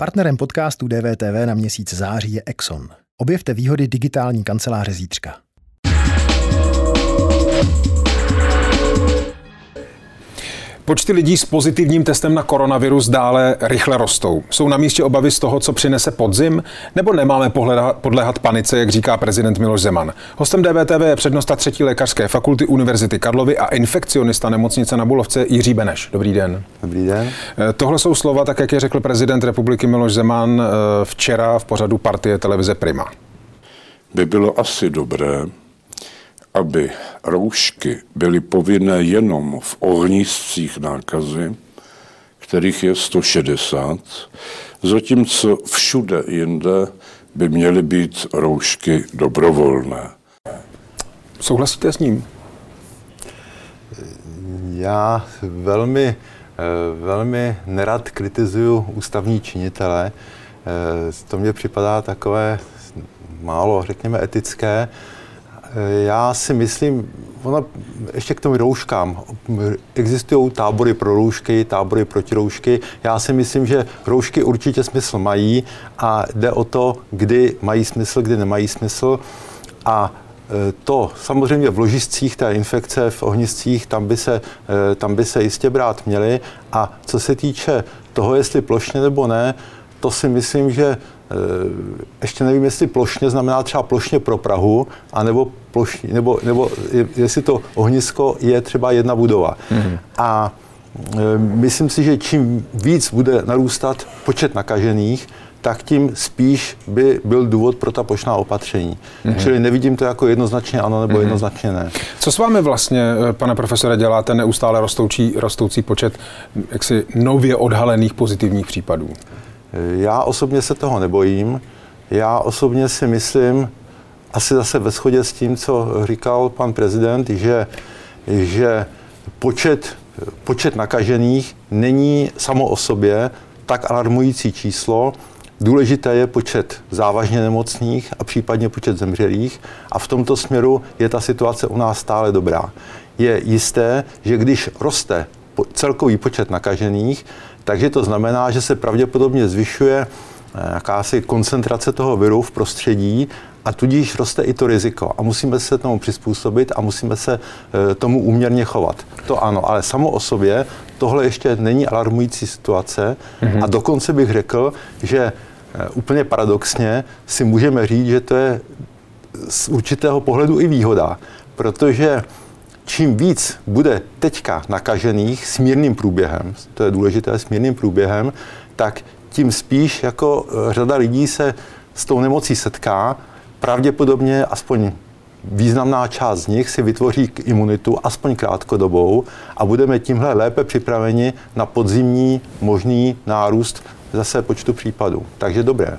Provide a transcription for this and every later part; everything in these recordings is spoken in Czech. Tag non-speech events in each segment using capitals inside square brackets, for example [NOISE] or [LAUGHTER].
Partnerem podcastu DVTV na měsíc září je Exxon. Objevte výhody digitální kanceláře zítřka. Počty lidí s pozitivním testem na koronavirus dále rychle rostou. Jsou na místě obavy z toho, co přinese podzim, nebo nemáme podléhat panice, jak říká prezident Miloš Zeman. Hostem DVTV je přednosta třetí lékařské fakulty Univerzity Karlovy a infekcionista nemocnice na Bulovce Jiří Beneš. Dobrý den. Dobrý den. Eh, tohle jsou slova, tak jak je řekl prezident republiky Miloš Zeman eh, včera v pořadu partie televize Prima. By bylo asi dobré, aby roušky byly povinné jenom v ohniscích nákazy, kterých je 160, zatímco všude jinde by měly být roušky dobrovolné. Souhlasíte s ním? Já velmi, eh, velmi nerad kritizuju ústavní činitele. Eh, to mně připadá takové málo, řekněme, etické. Já si myslím, ona, ještě k tomu rouškám. Existují tábory pro roušky, tábory proti roušky. Já si myslím, že roušky určitě smysl mají a jde o to, kdy mají smysl, kdy nemají smysl. A e, to samozřejmě v ložiscích té infekce, v ohniscích, tam by, se, e, tam by se jistě brát měly. A co se týče toho, jestli plošně nebo ne, to si myslím, že Eh, ještě nevím, jestli plošně znamená třeba plošně pro Prahu, anebo plošně, nebo, nebo jestli to ohnisko je třeba jedna budova. Mm-hmm. A eh, myslím si, že čím víc bude narůstat počet nakažených, tak tím spíš by byl důvod pro ta plošná opatření. Mm-hmm. Čili nevidím to jako jednoznačně ano nebo mm-hmm. jednoznačně ne. Co s vámi vlastně, eh, pane profesore, dělá ten neustále rostoucí, rostoucí počet jaksi nově odhalených pozitivních případů? Já osobně se toho nebojím. Já osobně si myslím, asi zase ve shodě s tím, co říkal pan prezident, že, že počet, počet nakažených není samo o sobě tak alarmující číslo. Důležité je počet závažně nemocných a případně počet zemřelých a v tomto směru je ta situace u nás stále dobrá. Je jisté, že když roste celkový počet nakažených, takže to znamená, že se pravděpodobně zvyšuje eh, jakási koncentrace toho viru v prostředí a tudíž roste i to riziko. A musíme se tomu přizpůsobit a musíme se eh, tomu úměrně chovat. To ano, ale samo o sobě tohle ještě není alarmující situace mm-hmm. a dokonce bych řekl, že eh, úplně paradoxně si můžeme říct, že to je z určitého pohledu i výhoda, protože čím víc bude teďka nakažených smírným průběhem, to je důležité, smírným průběhem, tak tím spíš jako eh, řada lidí se s tou nemocí setká, pravděpodobně aspoň významná část z nich si vytvoří imunitu, aspoň krátkodobou, a budeme tímhle lépe připraveni na podzimní možný nárůst zase počtu případů. Takže dobré.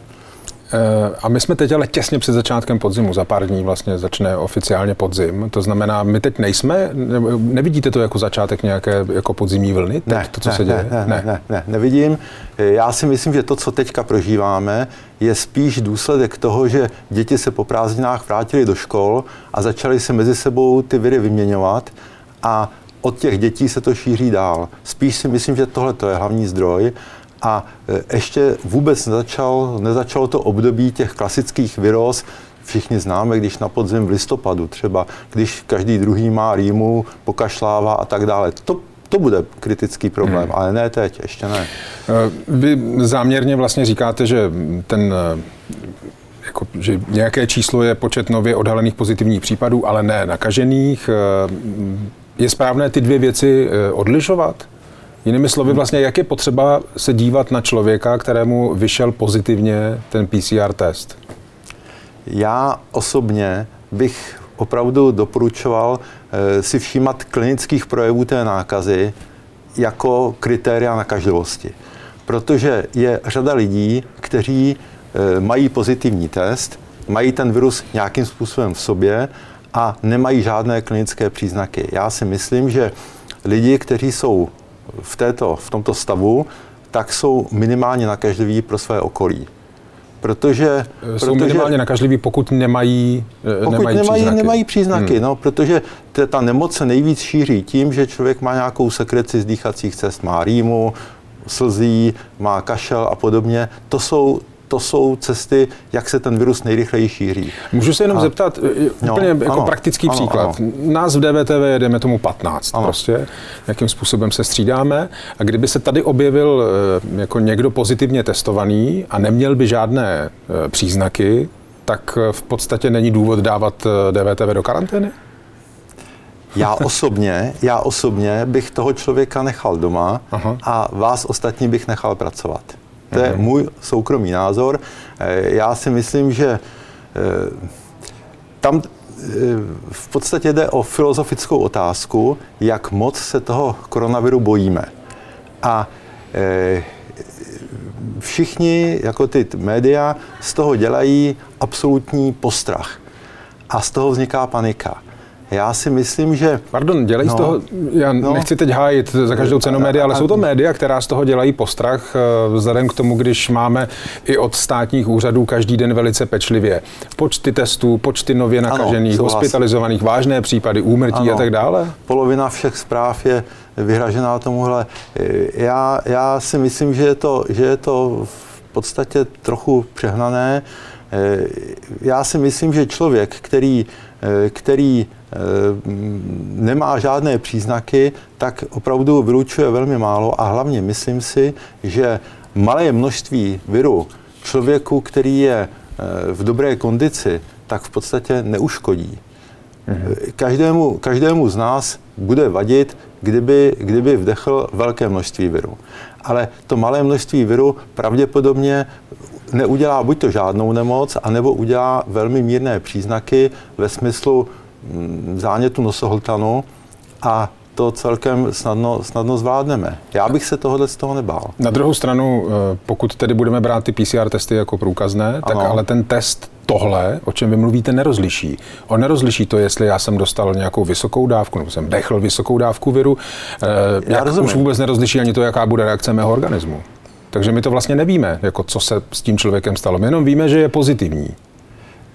Eh, a my jsme teď ale těsně před začátkem podzimu, za pár dní vlastně začne oficiálně podzim. To znamená, my teď nejsme, nevidíte to jako začátek nějaké jako podzimní vlny? Teď, ne, to, co ne, se děje? Ne, ne, ne, ne, nevidím. Eh, já si myslím, že to, co teďka prožíváme, je spíš důsledek toho, že děti se po prázdninách vrátily do škol a začaly se mezi sebou ty viry vyměňovat a od těch dětí se to šíří dál. Spíš si myslím, že tohle to je hlavní zdroj a e, ještě vůbec nezačal, nezačalo to období těch klasických viroz, všichni známe, když na podzim v listopadu třeba, když každý druhý má rýmu, pokašlává a tak dále. To, to bude kritický problém, hmm. ale ne teď, ještě ne. E, vy záměrně vlastně říkáte, že ten e, jako, že nějaké číslo je počet nově odhalených pozitivních případů, ale ne nakažených. Je správné ty dvě věci odlišovat? Jinými slovy, vlastně, jak je potřeba se dívat na člověka, kterému vyšel pozitivně ten PCR test? Já osobně bych opravdu doporučoval eh, si všímat klinických projevů té nákazy jako kritéria nakažlivosti. Protože je řada lidí, kteří eh, mají pozitivní test, mají ten virus nějakým způsobem v sobě a nemají žádné klinické příznaky. Já si myslím, že lidi, kteří jsou v, této, v tomto stavu, tak jsou minimálně nakažliví pro své okolí. Protože, jsou protože, minimálně nakažliví, pokud nemají, eh, pokud nemají, nemají příznaky. Nemají příznaky hmm. no, protože t- ta nemoc se nejvíc šíří tím, že člověk má nějakou sekreci z dýchacích cest, má rýmu, slzí, má kašel a podobně. To jsou to jsou cesty, jak se ten virus nejrychleji šíří. Můžu se jenom a, zeptat, no, úplně jako ano, praktický ano, příklad. Ano. Nás v DVTV jedeme tomu 15 ano. prostě, jakým způsobem se střídáme a kdyby se tady objevil eh, jako někdo pozitivně testovaný a neměl by žádné eh, příznaky, tak v podstatě není důvod dávat DVTV do karantény? Já osobně, já osobně bych toho člověka nechal doma Aha. a vás ostatní bych nechal pracovat. To je mhm. můj soukromý názor. Eh, já si myslím, že eh, tam eh, v podstatě jde o filozofickou otázku, jak moc se toho koronaviru bojíme. A všichni, jako ty média, z toho dělají absolutní postrach. A z toho vzniká panika. Já si myslím, že... Pardon, dělají no, z toho, já no, nechci teď hájit za každou cenu média, ale jsou to média, která z toho dělají postrach, eh, vzhledem k tomu, když máme i od státních úřadů každý den velice pečlivě počty testů, počty nově nakažených, ano, hospitalizovaných, vážné případy, úmrtí ano, a tak dále? Polovina všech zpráv je vyhražená tomuhle. Já, já si myslím, že je, to, že je to v podstatě trochu přehnané. Eh, já si myslím, že člověk, který, eh, který Eh, nemá žádné příznaky, tak opravdu vylučuje velmi málo a hlavně myslím si, že malé množství viru člověku, který je eh, v dobré kondici, tak v podstatě neuškodí. Mhm. Každému, každému z nás bude vadit, kdyby, kdyby vdechl velké množství viru. Ale to malé množství viru pravděpodobně neudělá buď to žádnou nemoc, anebo udělá velmi mírné příznaky ve smyslu Mm, zánětu nosohltanu a to celkem snadno, snadno zvládneme. Já bych se tohohle z toho nebál. Na druhou stranu, eh, pokud tedy budeme brát ty PCR testy jako průkazné, ano. tak ale ten test tohle, o čem vy mluvíte, nerozliší. On nerozliší to, jestli já jsem dostal nějakou vysokou dávku, nebo jsem dechl vysokou dávku viru, eh, já jak rozumím. už vůbec nerozliší ani to, jaká bude reakce mého organismu. Takže my to vlastně nevíme, jako co se s tím člověkem stalo. My jenom víme, že je pozitivní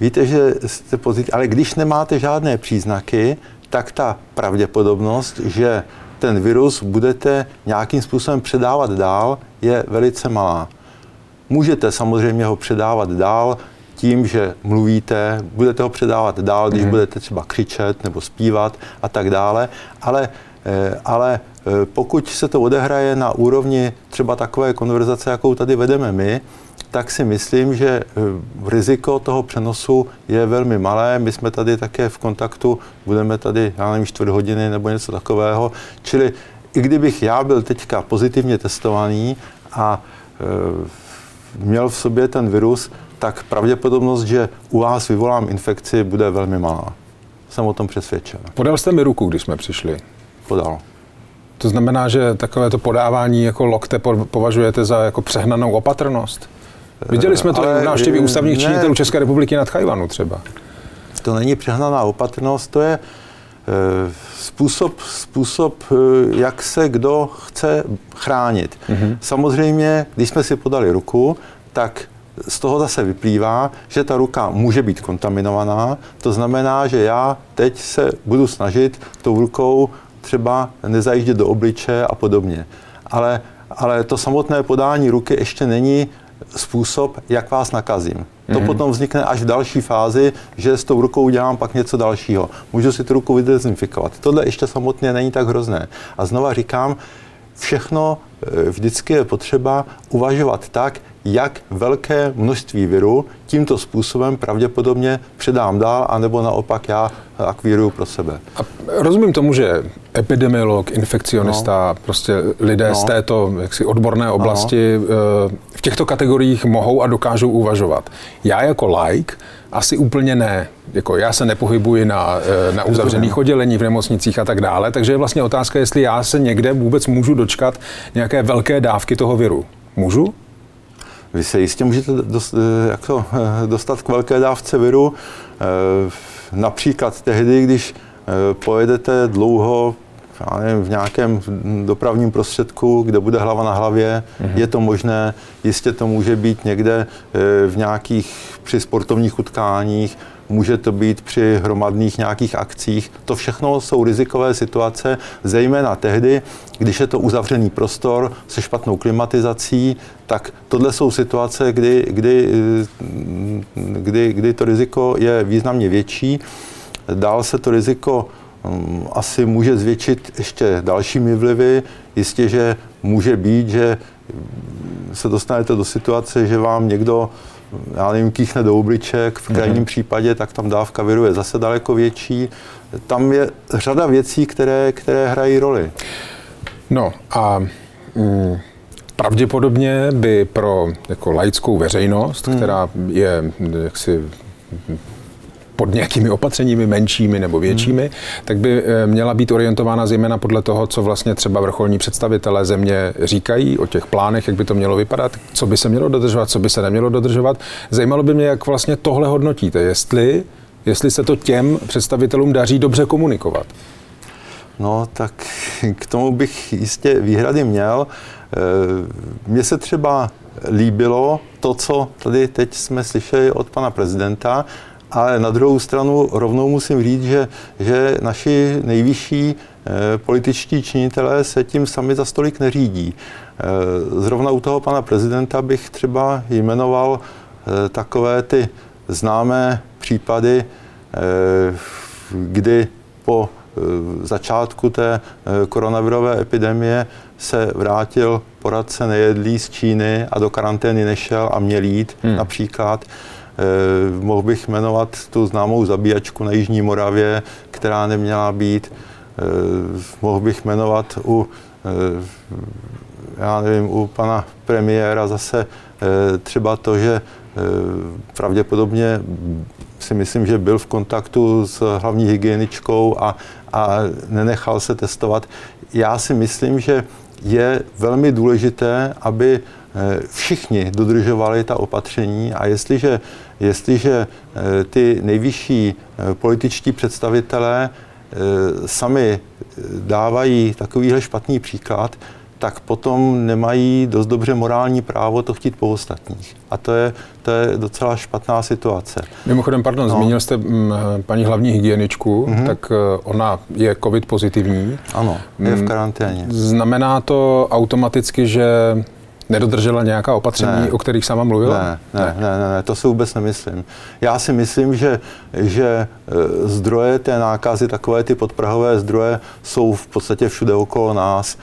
víte, že jste pozitivní, ale když nemáte žádné příznaky, tak ta pravděpodobnost, že ten virus budete nějakým způsobem předávat dál, je velice malá. Můžete samozřejmě ho předávat dál tím, že mluvíte, budete ho předávat dál, když mm. budete třeba křičet nebo zpívat a tak dále, ale, eh, ale pokud se to odehraje na úrovni třeba takové konverzace, jakou tady vedeme my, tak si myslím, že eh, riziko toho přenosu je velmi malé. My jsme tady také v kontaktu, budeme tady, já nevím, čtvrt hodiny nebo něco takového. Čili i kdybych já byl teďka pozitivně testovaný a e, měl v sobě ten virus, tak pravděpodobnost, že u vás vyvolám infekci, bude velmi malá. Jsem o tom přesvědčen. Podal jste mi ruku, když jsme přišli? Podal. To znamená, že takovéto podávání jako lokte považujete za jako přehnanou opatrnost? Viděli jsme to Ale, u návštěvy ústavních činitelů České republiky nad Chajvanu třeba. To není přehnaná opatrnost, to je e, způsob, způsob, jak se kdo chce chránit. Mm-hmm. Samozřejmě, když jsme si podali ruku, tak z toho zase vyplývá, že ta ruka může být kontaminovaná. To znamená, že já teď se budu snažit tou rukou třeba nezajíždět do obliče a podobně. Ale, ale to samotné podání ruky ještě není způsob, jak vás nakazím. To mm-hmm. potom vznikne až v další fázi, že s tou rukou dělám pak něco dalšího. Můžu si tu ruku vydezinfikovat. Tohle ještě samotně není tak hrozné. A znova říkám, všechno e, vždycky je potřeba uvažovat tak, jak velké množství viru tímto způsobem pravděpodobně předám dál, anebo naopak já akvíruju pro sebe. A rozumím tomu, že epidemiolog, infekcionista, no. prostě lidé no. z této jaksi odborné oblasti no. v těchto kategoriích mohou a dokážou uvažovat. Já jako like asi úplně ne. Jako já se nepohybuji na, eh, na uzavřených oddělení v nemocnicích a tak dále, takže je vlastně otázka, jestli já se někde vůbec můžu dočkat nějaké velké dávky toho viru. Můžu? Vy se jistě můžete dost, eh, jako, eh, dostat k velké dávce viru, eh, například tehdy, když pojedete dlouho já nevím, v nějakém dopravním prostředku, kde bude hlava na hlavě, mm-hmm. je to možné, jistě to může být někde v nějakých při sportovních utkáních, může to být při hromadných nějakých akcích. To všechno jsou rizikové situace, zejména tehdy, když je to uzavřený prostor se špatnou klimatizací, tak tohle jsou situace, kdy, kdy, kdy, kdy to riziko je významně větší. Dál se to riziko um, asi může zvětšit ještě dalšími vlivy. Jistě, že může být, že se dostanete do situace, že vám někdo já nevím, kýchne do obliček, v krajním mm-hmm. případě, tak tam dávka viru je zase daleko větší. Tam je řada věcí, které, které hrají roli. No a mm, pravděpodobně by pro jako laickou veřejnost, hmm. která je jaksi pod nějakými opatřeními menšími nebo většími, hmm. tak by eh, měla být orientována zejména podle toho, co vlastně třeba vrcholní představitelé země říkají o těch plánech, jak by to mělo vypadat, co by se mělo dodržovat, co by se nemělo dodržovat. Zajímalo by mě, jak vlastně tohle hodnotíte, jestli, jestli se to těm představitelům daří dobře komunikovat. No, tak [LAUGHS] k tomu bych jistě výhrady měl. Eh, mně se třeba líbilo to, co tady teď jsme slyšeli od pana prezidenta, ale na druhou stranu rovnou musím říct, že, že naši nejvyšší eh, političtí činitelé se tím sami za stolik neřídí. Eh, zrovna u toho pana prezidenta bych třeba jmenoval eh, takové ty známé případy, kdy po začátku té koronavirové epidemie se vrátil poradce nejedlý z Číny a do karantény nešel a měl jít hmm. například. Eh, mohl bych jmenovat tu známou zabíjačku na Jižní Moravě, která neměla být. Eh, mohl bych jmenovat u, eh, já nevím, u pana premiéra zase třeba to, že pravděpodobně si myslím, že byl v kontaktu s hlavní hygieničkou a, a nenechal se testovat. Já si myslím, že je velmi důležité, aby všichni dodržovali ta opatření a jestliže jestliže eh, ty nejvyšší eh, političtí představitelé eh, sami dávají takovýhle špatný příklad, tak potom nemají dost dobře morální právo to chtít po ostatních. A to je, to je docela špatná situace. Mimochodem, pardon, no. zmínil jste m, mm, paní hlavní hygieničku, mm-hmm. tak ona je covid pozitivní. Ano, je v mm, karanténě. Znamená to automaticky, že Nedodržela nějaká opatření, ne, o kterých sama mluvila? Ne, ne, ne, ne, ne, to si vůbec nemyslím. Já si myslím, že, že e, zdroje té nákazy, takové ty podprahové zdroje, jsou v podstatě všude okolo nás.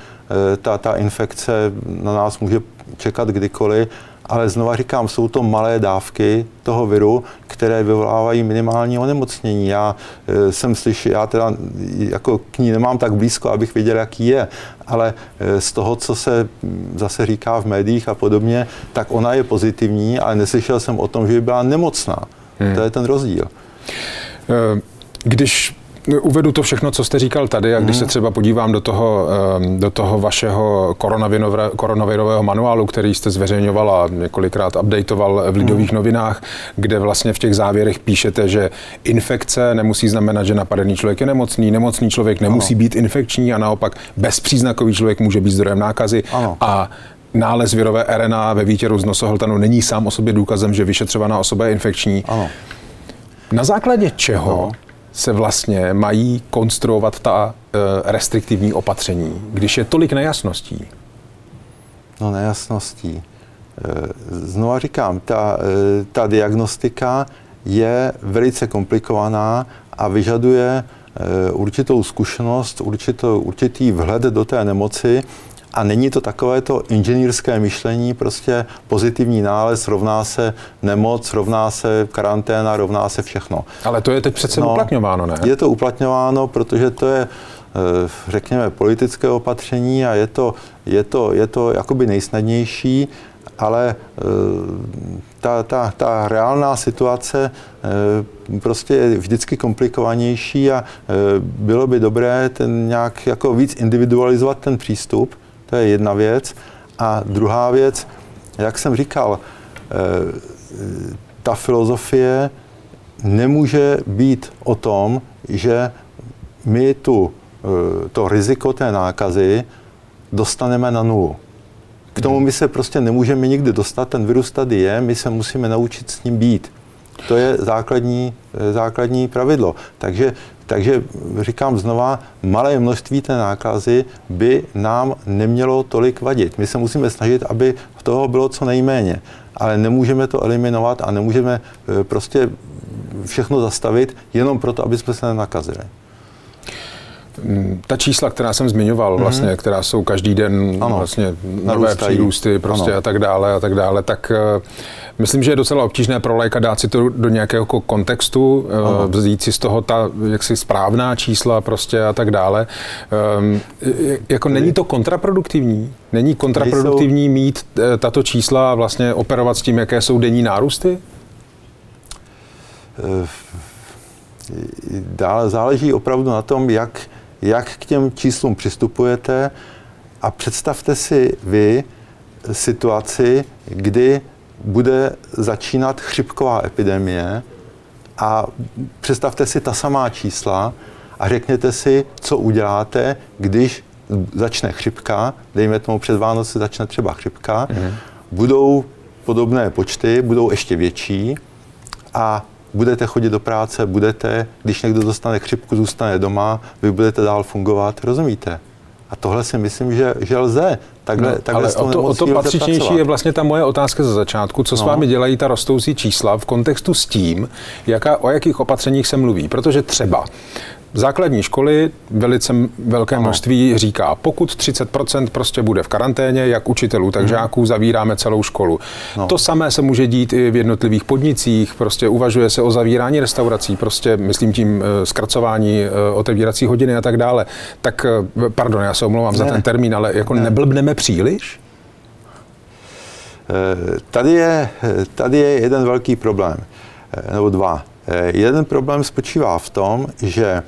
E, ta, ta infekce na nás může čekat kdykoliv ale znova říkám, jsou to malé dávky toho viru, které vyvolávají minimální onemocnění. Já e, jsem slyšel, já teda jako k ní nemám tak blízko, abych věděl, jaký je, ale e, z toho, co se zase říká v médiích a podobně, tak ona je pozitivní, ale neslyšel jsem o tom, že by byla nemocná. Hmm. To je ten rozdíl. E, když Uvedu to všechno, co jste říkal tady a když se mhm. třeba podívám do toho, ehm, do toho vašeho koronavirového manuálu, který jste zveřejňoval a několikrát updateoval v Lidových mhm. novinách, kde vlastně v těch závěrech píšete, že infekce nemusí znamenat, že napadený člověk je nemocný, nemocný člověk nemusí být infekční a naopak bezpříznakový člověk může být zdrojem nákazy ano. a nález virové RNA ve výtěru z nosohltanu není sám o sobě důkazem, že vyšetřovaná osoba je infekční. Ano. Na základě čeho no se vlastně mají konstruovat ta eh, restriktivní opatření, když je tolik nejasností? No nejasností. Eh, znova říkám, ta, eh, ta diagnostika je velice komplikovaná a vyžaduje určitou zkušenost, určitou, určitý vhled do té nemoci a není to takové to inženýrské myšlení, prostě pozitivní nález rovná se nemoc, rovná se karanténa, rovná se všechno. Ale to je teď přece no, uplatňováno, ne? Je to uplatňováno, protože to je eh, řekněme, politické opatření a je to, je to, je to jakoby nejsnadnější, ale eh, ta, ta, ta reálná situace eh, prostě je vždycky komplikovanější a bylo by dobré ten nějak jako víc individualizovat ten přístup, to je jedna věc. A druhá věc, jak jsem říkal, eh, ta filozofie nemůže být o tom, že my tu, eh, to riziko té nákazy dostaneme na nulu. K tomu my se prostě nemůžeme nikdy dostat, ten virus tady je, my se musíme naučit s ním být. To je základní, základní pravidlo. Takže, takže říkám znova, malé množství té nákazy by nám nemělo tolik vadit. My se musíme snažit, aby toho bylo co nejméně. Ale nemůžeme to eliminovat a nemůžeme prostě všechno zastavit jenom proto, aby jsme se nenakazili. Mm, ta čísla, která jsem zmiňoval, mm-hmm. vlastně, která jsou každý den ano, vlastně nové přírůsty prostě ano. a tak dále a tak dále, tak uh, myslím, že je docela obtížné pro lajka dát si to do nějakého kontextu, uh, vzít si z toho ta jaksi správná čísla prostě a tak dále. Um, jako není to kontraproduktivní? Není kontraproduktivní mít uh, tato čísla a vlastně operovat s tím, jaké jsou denní nárůsty? Dále záleží opravdu na tom, jak jak k těm číslům přistupujete a představte si vy situaci, kdy bude začínat chřipková epidemie a představte si ta samá čísla a řekněte si, co uděláte, když začne chřipka, dejme tomu před Vánoci začne třeba chřipka, mm-hmm. budou podobné počty, budou ještě větší a budete chodit do práce, budete, když někdo dostane chřipku, zůstane doma, vy budete dál fungovat, rozumíte? A tohle si myslím, že, že lze. Takhle, no, takhle ale o to, o to patřičnější je vlastně ta moje otázka ze začátku. Co no. s vámi dělají ta rostoucí čísla v kontextu s tím, jaká, o jakých opatřeních se mluví? Protože třeba základní školy velice velké ano. množství říká, pokud 30% prostě bude v karanténě, jak učitelů, tak hmm. žáků, zavíráme celou školu. No. To samé se může dít i v jednotlivých podnicích, prostě uvažuje se o zavírání restaurací, prostě myslím tím eh, zkracování eh, otevírací hodiny a tak dále. Tak, eh, pardon, já se omlouvám ne. za ten termín, ale jako ne. neblbneme příliš? Tady je, tady je jeden velký problém, nebo dva. Jeden problém spočívá v tom, že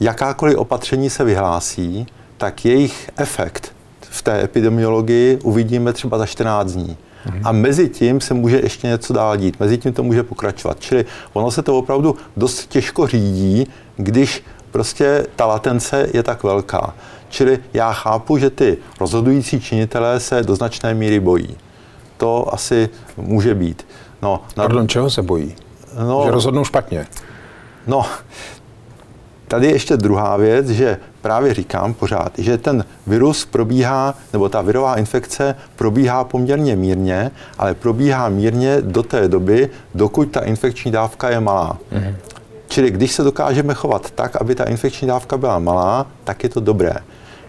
jakákoliv opatření se vyhlásí, tak jejich efekt v té epidemiologii uvidíme třeba za 14 dní. Mhm. A mezi tím se může ještě něco dál dít, mezi tím to může pokračovat. Čili ono se to opravdu dost těžko řídí, když prostě ta latence je tak velká. Čili já chápu, že ty rozhodující činitelé se do značné míry bojí. To asi může být. No, na... Pardon, čeho se bojí? No, že rozhodnou špatně. No, tady je ještě druhá věc, že právě říkám pořád, že ten virus probíhá, nebo ta virová infekce probíhá poměrně mírně, ale probíhá mírně do té doby, dokud ta infekční dávka je malá. Mm-hmm. Čili když se dokážeme chovat tak, aby ta infekční dávka byla malá, tak je to dobré.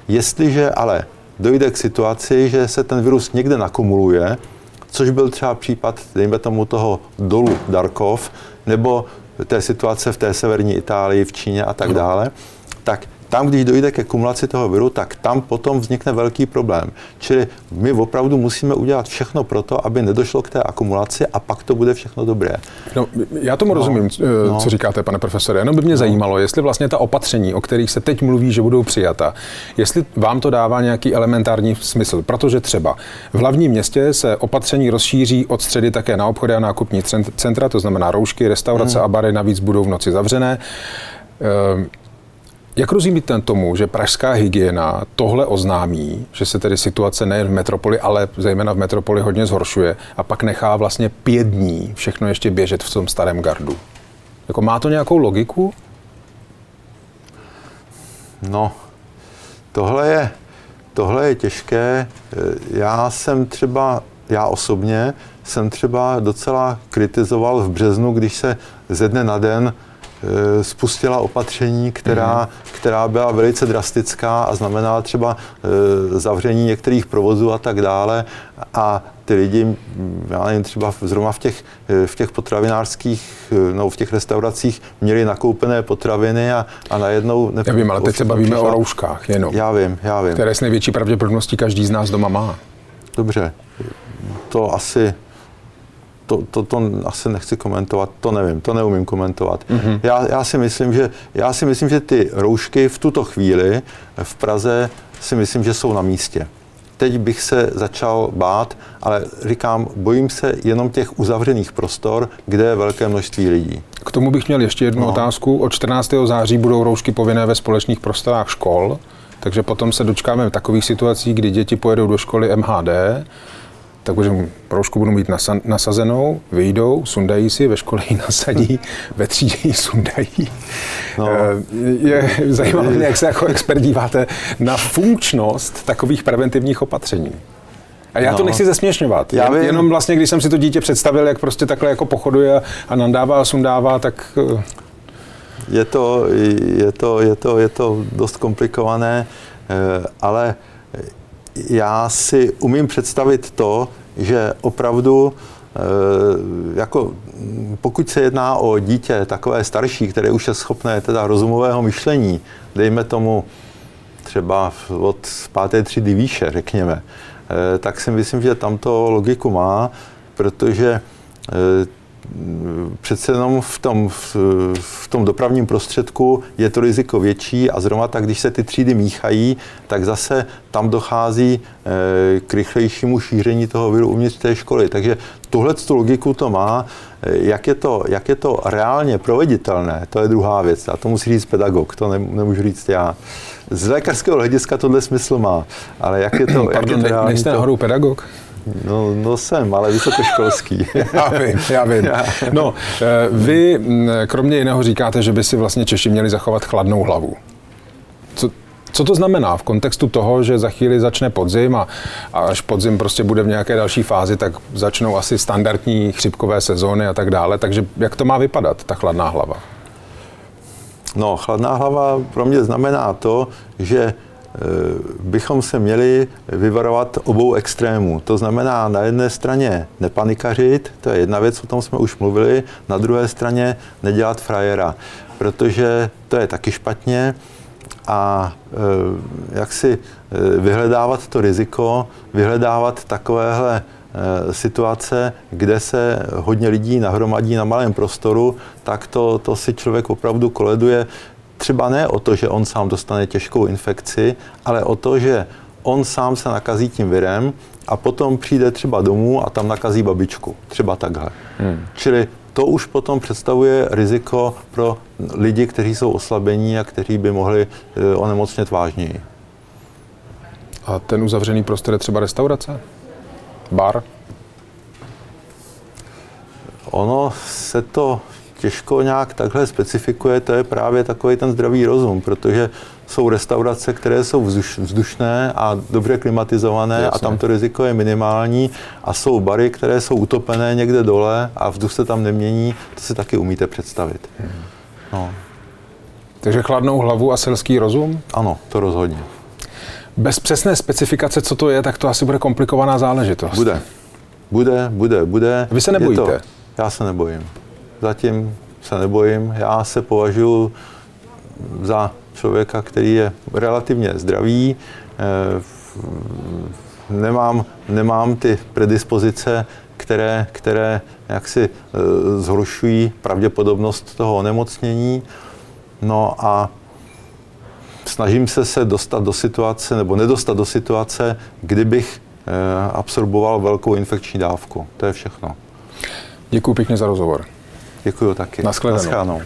Jestliže ale dojde k situaci, že se ten virus někde nakumuluje, což byl třeba případ, dejme tomu toho dolu Darkov, nebo té situace v té severní Itálii, v Číně a tak dále, tak tam, když dojde ke kumulaci toho viru, tak tam potom vznikne velký problém. Čili my opravdu musíme udělat všechno pro to, aby nedošlo k té akumulaci a pak to bude všechno dobré. No, já tomu no, rozumím, no. co říkáte, pane profesore. Jenom by mě no. zajímalo, jestli vlastně ta opatření, o kterých se teď mluví, že budou přijata, jestli vám to dává nějaký elementární smysl. Protože třeba v hlavním městě se opatření rozšíří od středy také na obchody a nákupní centra, to znamená roušky, restaurace hmm. a bary navíc budou v noci zavřené. Ehm, jak rozumíte tomu, že pražská hygiena tohle oznámí, že se tedy situace nejen v metropoli, ale zejména v metropoli hodně zhoršuje a pak nechá vlastně pět dní všechno ještě běžet v tom starém gardu? Jako má to nějakou logiku? No, tohle je, tohle je těžké. Já jsem třeba, já osobně jsem třeba docela kritizoval v březnu, když se ze dne na den spustila opatření, která, mm. která byla velice drastická a znamenala třeba eh, zavření některých provozů a tak dále. A ty lidi, já nevím, třeba zrovna v těch, eh, v těch potravinářských, no v těch restauracích měli nakoupené potraviny a, a najednou... Ne, já vím, ale teď se bavíme přišla, o rouškách jenom. Já vím, já vím. Které s největší pravděpodobností každý z nás doma má. Dobře, to asi to, to, to asi nechci komentovat, to nevím, to neumím komentovat. Mm-hmm. Já, já, si myslím, že, já si myslím, že ty roušky v tuto chvíli v Praze si myslím, že jsou na místě. Teď bych se začal bát, ale říkám, bojím se jenom těch uzavřených prostor, kde je velké množství lidí. K tomu bych měl ještě jednu no. otázku. Od 14. září budou roušky povinné ve společných prostorách škol, takže potom se dočkáme takových situací, kdy děti pojedou do školy MHD, takže roušku budu mít nasazenou, vyjdou, sundají si, ve škole ji nasadí, [LAUGHS] ve třídě ji sundají. No. Je zajímavé, jak se jako expert díváte na funkčnost takových preventivních opatření. A já no. to nechci zesměšňovat. Já vím. Jenom vlastně, když jsem si to dítě představil, jak prostě takhle jako pochoduje a nandává a sundává, tak... Eh, je to, je to, je to, je to dost komplikované, eh, ale já si umím představit to, že opravdu eh, jako pokud se jedná o dítě takové starší, které už je schopné teda rozumového myšlení, dejme tomu třeba od páté třídy výše, řekněme, Eh, tak si myslím, že tam to logiku má, protože eh, přece jenom v tom, v, v tom dopravním prostředku je to riziko větší a zrovna tak, když se ty třídy míchají, tak zase tam dochází eh, k rychlejšímu šíření toho viru uvnitř té školy. Takže tuhle tu logiku to má. Jak je to, jak je to reálně proveditelné, to je druhá věc. A to musí říct pedagog, to ne, nemůžu říct já. Z lékařského hlediska tohle smysl má, ale jak je to, Pardon, jak je to reálně, nejste nahoru pedagog? No, no jsem, ale vysokoškolský. [LAUGHS] já vím, já vím. No, eh, vy mm, kromě jiného říkáte, že by si vlastně Češi měli zachovat chladnou hlavu. Co, co to znamená v kontextu toho, že za chvíli začne podzim a, a až podzim prostě bude v nějaké další fázi, tak začnou asi standardní chřipkové sezóny a tak dále. Takže jak to má vypadat, ta chladná hlava? No, chladná hlava pro mě znamená to, že bychom se měli vyvarovat obou extrémů. To znamená na jedné straně nepanikařit, to je jedna věc, o tom jsme už mluvili, na druhé straně nedělat frajera, protože to je taky špatně a e, jak si e, vyhledávat to riziko, vyhledávat takovéhle Eh, situace, kde se hodně lidí nahromadí na malém prostoru, tak to, to si člověk opravdu koleduje. Třeba ne o to, že on sám dostane těžkou infekci, ale o to, že on sám se nakazí tím virem a potom přijde třeba domů a tam nakazí babičku. Třeba takhle. Hmm. Čili to už potom představuje riziko pro lidi, kteří jsou oslabení a kteří by mohli eh, onemocnět vážněji. A ten uzavřený prostor je třeba restaurace? bar? Ono se to těžko nějak takhle specifikuje, to je právě takový ten zdravý rozum, protože jsou restaurace, které jsou vzduš, vzdušné a dobře klimatizované Jasně. a tam to riziko je minimální a jsou bary, které jsou utopené někde dole a vzduch se tam nemění, to si taky umíte představit. Hmm. No. Takže chladnou hlavu a selský rozum? Ano, to rozhodně. Bez přesné specifikace, co to je, tak to asi bude komplikovaná záležitost. Bude. Bude, bude, bude. Vy se nebojíte? to, já se nebojím. Zatím se nebojím. Já se považuji za člověka, který je relativně zdravý. Eh, nemám, nemám ty predispozice, které, které jaksi eh, zhoršují pravděpodobnost toho onemocnění. No a snažím se se dostat do situace, nebo nedostat do situace, kdybych eh, absorboval velkou infekční dávku. To je všechno. Děkuji pěkně za rozhovor. Děkuji taky. Naschledanou. Naschledanou.